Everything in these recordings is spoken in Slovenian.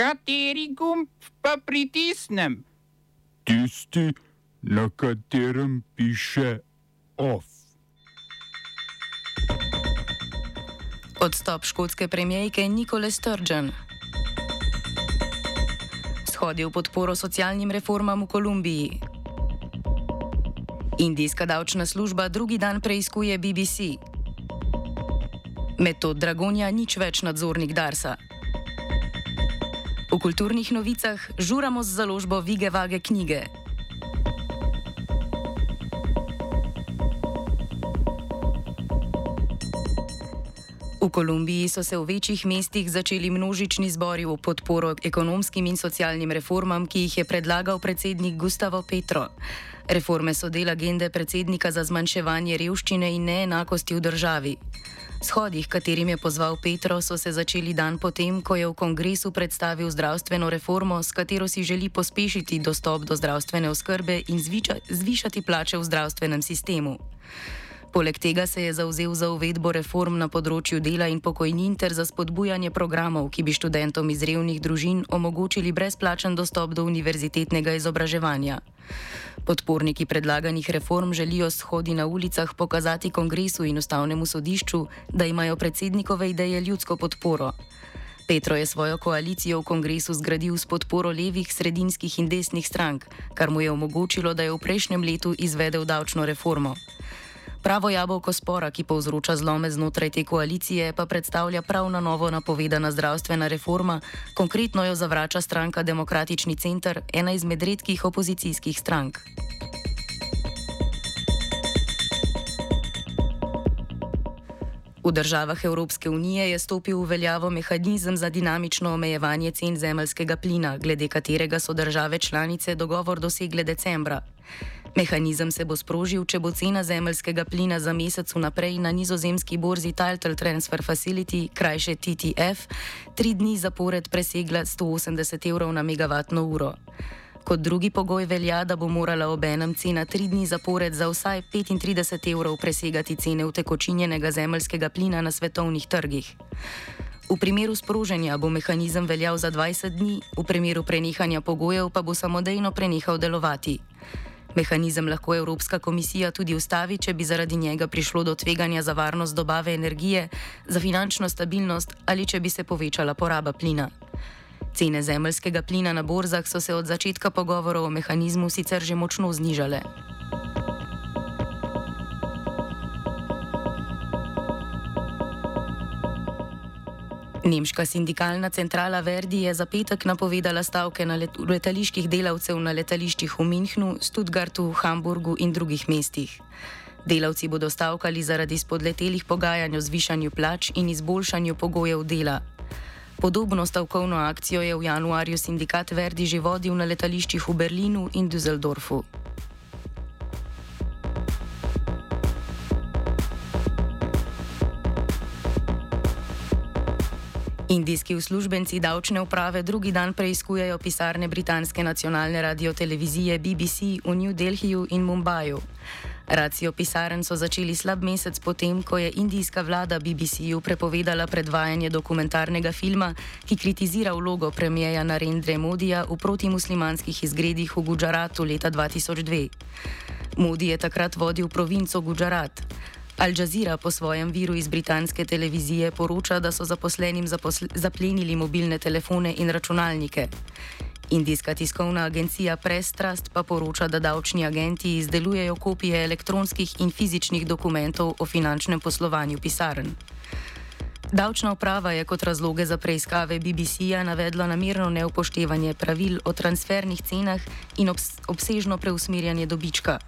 Kateri gumb pa pritisnem? Tisti, na katerem piše OF. Odstop škotske premijejke Nikole Sturgeon. Shodi v podporo socialnim reformam v Kolumbiji. Indijska davčna služba drugi dan preiskuje BBC. Metod Dragonja nič več nadzornik Darsa. V kulturnih novicah žuramo z založbo Vige Vage knjige. V Kolumbiji so se v večjih mestih začeli množični zbori v podporo ekonomskim in socialnim reformam, ki jih je predlagal predsednik Gustavo Petro. Reforme so del agende predsednika za zmanjševanje revščine in neenakosti v državi. Shodih, katerim je pozval Petro, so se začeli dan potem, ko je v kongresu predstavil zdravstveno reformo, s katero si želi pospešiti dostop do zdravstvene oskrbe in zviča, zvišati plače v zdravstvenem sistemu. Poleg tega se je zauzel za uvedbo reform na področju dela in pokojnin ter za spodbujanje programov, ki bi študentom iz revnih družin omogočili brezplačen dostop do univerzitetnega izobraževanja. Podporniki predlaganih reform želijo shodi na ulicah pokazati kongresu in ustavnemu sodišču, da imajo predsednikove ideje ljudsko podporo. Petro je svojo koalicijo v kongresu zgradil s podporo levih, sredinskih in desnih strank, kar mu je omogočilo, da je v prejšnjem letu izvedel davčno reformo. Pravo jabolko spora, ki povzroča zlome znotraj te koalicije, pa predstavlja prav na novo napovedana zdravstvena reforma, konkretno jo zavrača stranka Demokratični center, ena izmed redkih opozicijskih strank. V državah Evropske unije je stopil v veljavo mehanizem za dinamično omejevanje cen zemljskega plina, glede katerega so države članice dogovor dosegle decembra. Mehanizem se bo sprožil, če bo cena zemljskega plina za mesec vnaprej na nizozemski borzi Title Transfer Facility, krajše TTF, tri dni zapored presegla 180 evrov na megavatno uro. Kot drugi pogoj velja, da bo morala obenem cena tri dni zapored za vsaj 35 evrov presegati cene utekočinjenega zemljskega plina na svetovnih trgih. V primeru sproženja bo mehanizem veljal za 20 dni, v primeru prenehanja pogojev pa bo samodejno prenehal delovati. Mehanizem lahko Evropska komisija tudi ustavi, če bi zaradi njega prišlo do tveganja za varnost dobave energije, za finančno stabilnost ali če bi se povečala poraba plina. Cene zemljskega plina na borzah so se od začetka pogovorov o mehanizmu sicer že močno znižale. Nemška sindikalna centrala Verdi je za petek napovedala stavke na let letaliških delavcev na letališčih v Münchnu, Stuttgartu, Hamburgu in drugih mestih. Delavci bodo stavkali zaradi spodletelih pogajanj o zvišanju plač in izboljšanju pogojev dela. Podobno stavkovno akcijo je v januarju sindikat Verdi že vodil na letališčih v Berlinu in Düsseldorfu. Indijski uslužbenci davčne uprave drugi dan preizkujejo pisarne britanske nacionalne radiotelevizije BBC v New Delhiju in Mumbaju. Racijo pisaren so začeli slab mesec potem, ko je indijska vlada BBC-ju prepovedala predvajanje dokumentarnega filma, ki kritizira vlogo premijeja Narendra Modija v protimuslimanskih izgredih v Gujaratu leta 2002. Modi je takrat vodil provinco Gujarat. Al Jazeera po svojem viru iz britanske televizije poroča, da so zaposlenim zaposle zaplenili mobilne telefone in računalnike. Indijska tiskovna agencija Press Trust pa poroča, da davčni agenti izdelujejo kopije elektronskih in fizičnih dokumentov o finančnem poslovanju pisarn. Davčna uprava je kot razloge za preiskave BBC-ja navedla namerno neupoštevanje pravil o transfernih cenah in obs obsežno preusmerjanje dobička.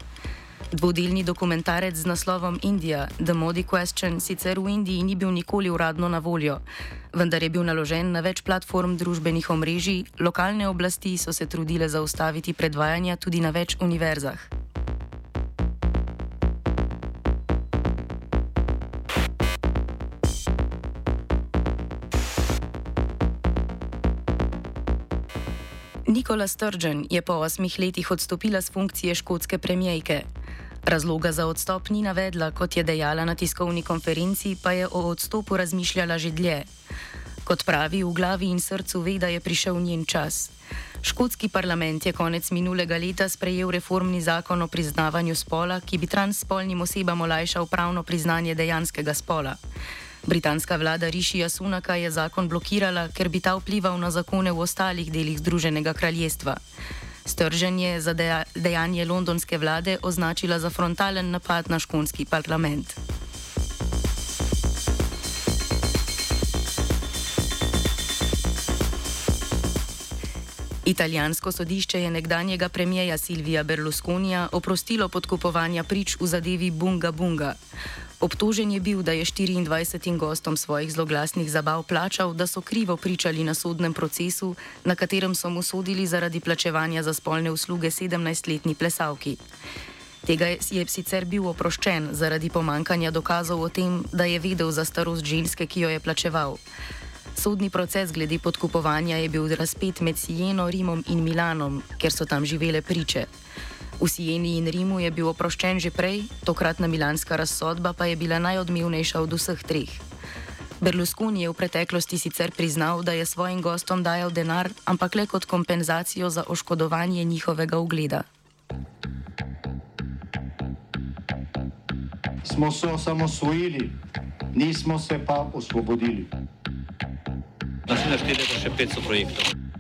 Dvodelni dokumentarec z naslovom Indija, The Modi Question, sicer v Indiji ni bil nikoli uradno na voljo, vendar je bil naložen na več platform družbenih omrežij, lokalne oblasti so se trudile zaustaviti predvajanja tudi na več univerzah. Nikola Sturgeon je po osmih letih odstopila z funkcije škotske premijejke. Razloga za odstop ni navedla, kot je dejala na tiskovni konferenci, pa je o odstopu razmišljala že dlje. Kot pravi, v glavi in srcu ve, da je prišel njen čas. Škotski parlament je konec minulega leta sprejel reformni zakon o priznavanju spola, ki bi transspolnim osebam olajšal pravno priznanje dejanskega spola. Britanska vlada Rišija Sunaka je zakon blokirala, ker bi ta vplival na zakone v ostalih delih Združenega kraljestva. Strženje za dejanje londonske vlade označila za frontalen napad na škonski parlament. Italijansko sodišče je nekdanjega premijeja Silvija Berlusconija oprostilo podkupovanja prič v zadevi Bunga Bunga. Obtožen je bil, da je 24 gostom svojih zloglasnih zabav plačal, da so krivo pričali na sodnem procesu, na katerem so mu sodili zaradi plačevanja za spolne usluge 17-letni plesavki. Tega je sicer bil oproščen zaradi pomankanja dokazov o tem, da je vedel za starost ženske, ki jo je plačeval. Sodni proces glede podkupovanja je bil razpet med Sijeno, Rimom in Milanom, ker so tam živele priče. V Sijeni in Rimu je bil oproščen že prej, tokratna milanska razsodba pa je bila najodmevnejša od vseh treh. Berlusconi je v preteklosti sicer priznal, da je svojim gostom dajal denar, ampak le kot kompenzacijo za oškodovanje njihovega ugleda. Smo se osamosvojili, nismo se pa osvobodili. Naslednje število je še 500 projektov.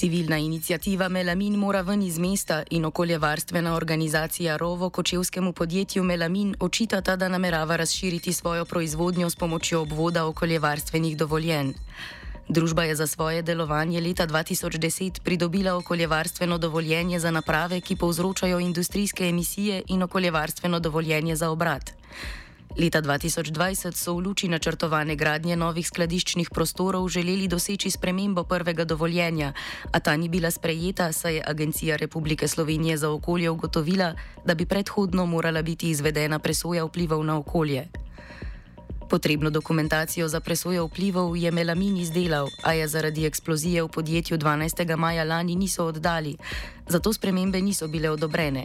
Civilna inicijativa Melamin mora ven iz mesta in okoljevarstvena organizacija Rovo kočevskemu podjetju Melamin očitata, da namerava razširiti svojo proizvodnjo s pomočjo obvoda okoljevarstvenih dovoljenj. Družba je za svoje delovanje leta 2010 pridobila okoljevarstveno dovoljenje za naprave, ki povzročajo industrijske emisije in okoljevarstveno dovoljenje za obrat. Leta 2020 so v luči načrtovane gradnje novih skladiščnih prostorov želeli doseči spremembo prvega dovoljenja, a ta ni bila sprejeta, saj je Agencija Republike Slovenije za okolje ugotovila, da bi predhodno morala biti izvedena presoja vplivov na okolje. Potrebno dokumentacijo za presojo vplivov je Melamin izdelal, a je zaradi eksplozije v podjetju 12. maja lani niso oddali, zato spremembe niso bile odobrene.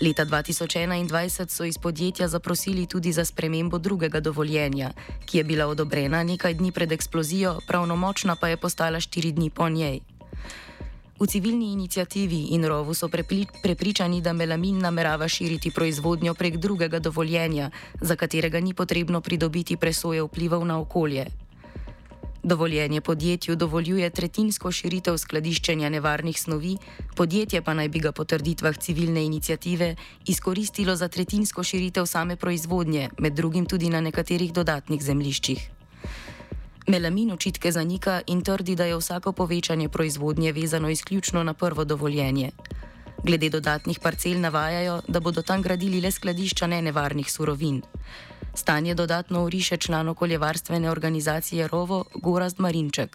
Leta 2021 so iz podjetja zaprosili tudi za spremembo drugega dovoljenja, ki je bila odobrena nekaj dni pred eksplozijo, pravnomočna pa je postala štiri dni po njej. V civilni inicijativi in rovu so prepričani, da melamin namerava širiti proizvodnjo prek drugega dovoljenja, za katerega ni potrebno pridobiti presoje vplivov na okolje. Dovoljenje podjetju dovoljuje tretjinsko širitev skladiščenja nevarnih snovi, podjetje pa naj bi ga po trditvah civilne inicijative izkoristilo za tretjinsko širitev same proizvodnje, med drugim tudi na nekaterih dodatnih zemliščih. Melamin očitke zanika in trdi, da je vsako povečanje proizvodnje vezano izključno na prvo dovoljenje. Glede dodatnih parcel navajajo, da bodo tam gradili le skladišča nenevarnih surovin. Stanje dodatno uriše član okoljevarstvene organizacije Rovo Gorazd Marinček.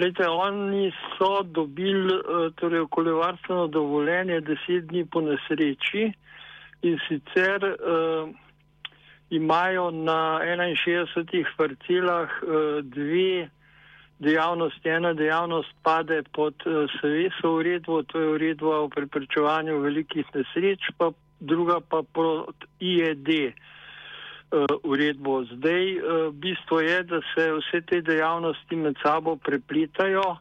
Lete, oni so dobili eh, torej, okoljevarstveno dovoljenje deset dni po nesreči in sicer uh, imajo na 61 parcelah uh, dve dejavnosti. Ena dejavnost pade pod uh, SVS uredbo, to je uredba o preprečevanju velikih nesreč, pa druga pa pod IED. Eh, uredbo. Zdaj, eh, bistvo je, da se vse te dejavnosti med sabo prepletajo,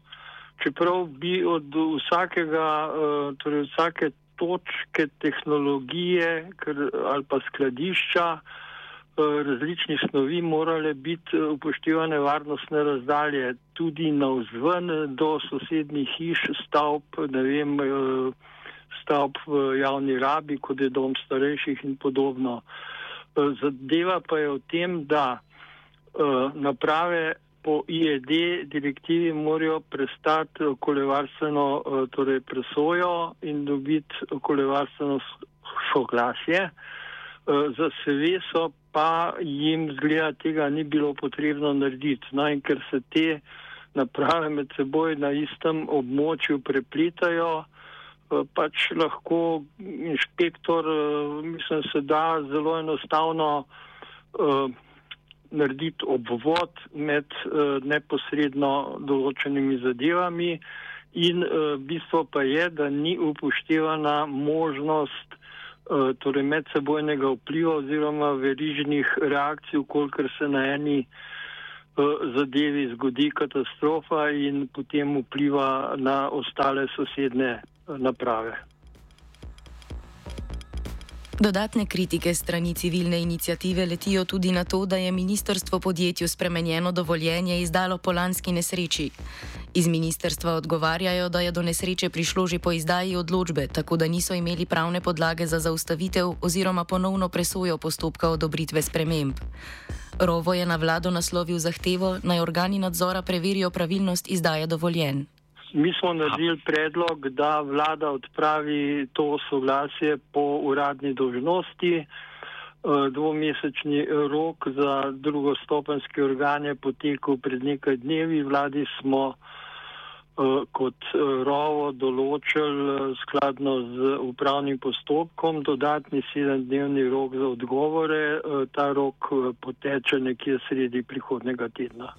čeprav bi od vsakega, eh, torej vsake točke tehnologije ali pa skladišča različnih snovi morale biti upoštevane varnostne razdalje tudi na vzven do sosednjih hiš, stavb, ne vem, stavb v javni rabi, kot je dom starejših in podobno. Zadeva pa je v tem, da uh, naprave po IED direktivi morajo prestati okoljevarstveno uh, torej presojo in dobiti okoljevarstveno soglasje. Uh, za SVSO pa jim zgleda tega ni bilo potrebno narediti. No in ker se te naprave med seboj na istem območju preplitajo, eh, pač lahko inšpektor, eh, mislim, se da zelo enostavno uh, narediti obvod med uh, neposredno določenimi zadevami in uh, bistvo pa je, da ni upoštevana možnost uh, torej medsebojnega vpliva oziroma verižnih reakcij, kolikor se na eni zadevi zgodi katastrofa in potem vpliva na ostale sosedne naprave. Dodatne kritike strani civilne inicijative letijo tudi na to, da je ministrstvo podjetju spremenjeno dovoljenje izdalo po lanski nesreči. Iz ministrstva odgovarjajo, da je do nesreče prišlo že po izdaji odločbe, tako da niso imeli pravne podlage za zaustavitev oziroma ponovno presojo postopka odobritve sprememb. Rovo je na vlado naslovil zahtevo, naj organi nadzora preverijo pravilnost izdaje dovoljen. Mi smo naredili predlog, da vlada odpravi to soglasje po uradni dožnosti. Eh, dvomesečni rok za drugostopenske organe potekel pred nekaj dnevi. Vladi smo eh, kot eh, rovo določili skladno z upravnim postopkom dodatni sedemdnevni rok za odgovore. Ta rok poteče nekje sredi prihodnega tedna.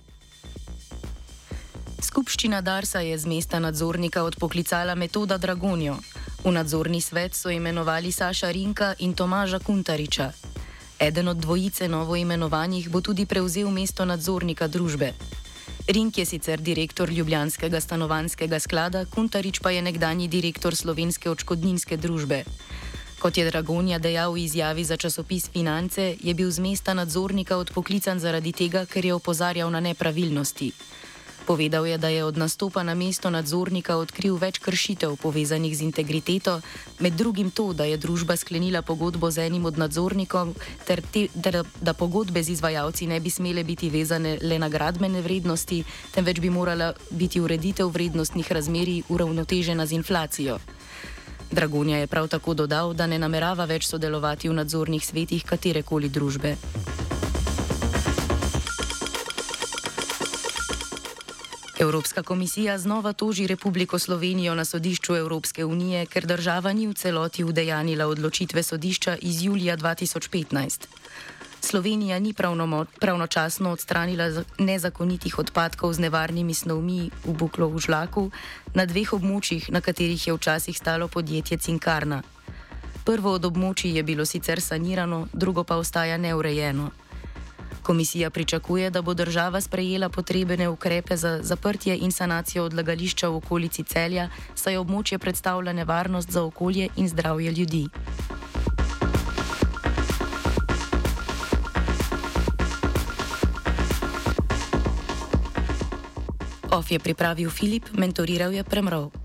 Skupščina Darsa je z mesta nadzornika odpoklicala metoda Dragonjo. V nadzorni svet so imenovali Saša Rinka in Tomaža Kuntariča. Eden od dvojice novo imenovanih bo tudi prevzel mesto nadzornika družbe. Rink je sicer direktor Ljubljanskega stanovanskega sklada, Kuntarič pa je nekdani direktor slovenske očkodninske družbe. Kot je Dragonja dejal v izjavi za časopis Finance, je bil z mesta nadzornika odpoklican zaradi tega, ker je opozarjal na nepravilnosti. Povedal je, da je od nastopa na mesto nadzornika odkril več kršitev povezanih z integriteto, med drugim to, da je družba sklenila pogodbo z enim od nadzornikov, ter, te, ter da pogodbe z izvajalci ne bi smele biti vezane le na gradbene vrednosti, temveč bi morala biti ureditev vrednostnih razmerij uravnotežena z inflacijo. Dragonja je prav tako dodal, da ne namerava več sodelovati v nadzornih svetih katerekoli družbe. Evropska komisija znova toži Republiko Slovenijo na sodišču Evropske unije, ker država ni v celoti udejanila odločitve sodišča iz julija 2015. Slovenija ni pravno, pravnočasno odstranila nezakonitih odpadkov z nevarnimi snovmi v Buklo v Žlaku na dveh območjih, na katerih je včasih stalo podjetje Cinkarna. Prvo od območij je bilo sicer sanirano, drugo pa ostaja neurejeno. Komisija pričakuje, da bo država sprejela potrebne ukrepe za zaprtje in sanacijo odlagališča v okolici celja, saj območje predstavlja nevarnost za okolje in zdravje ljudi. OF je pripravil Filip, mentoriral je Premrov.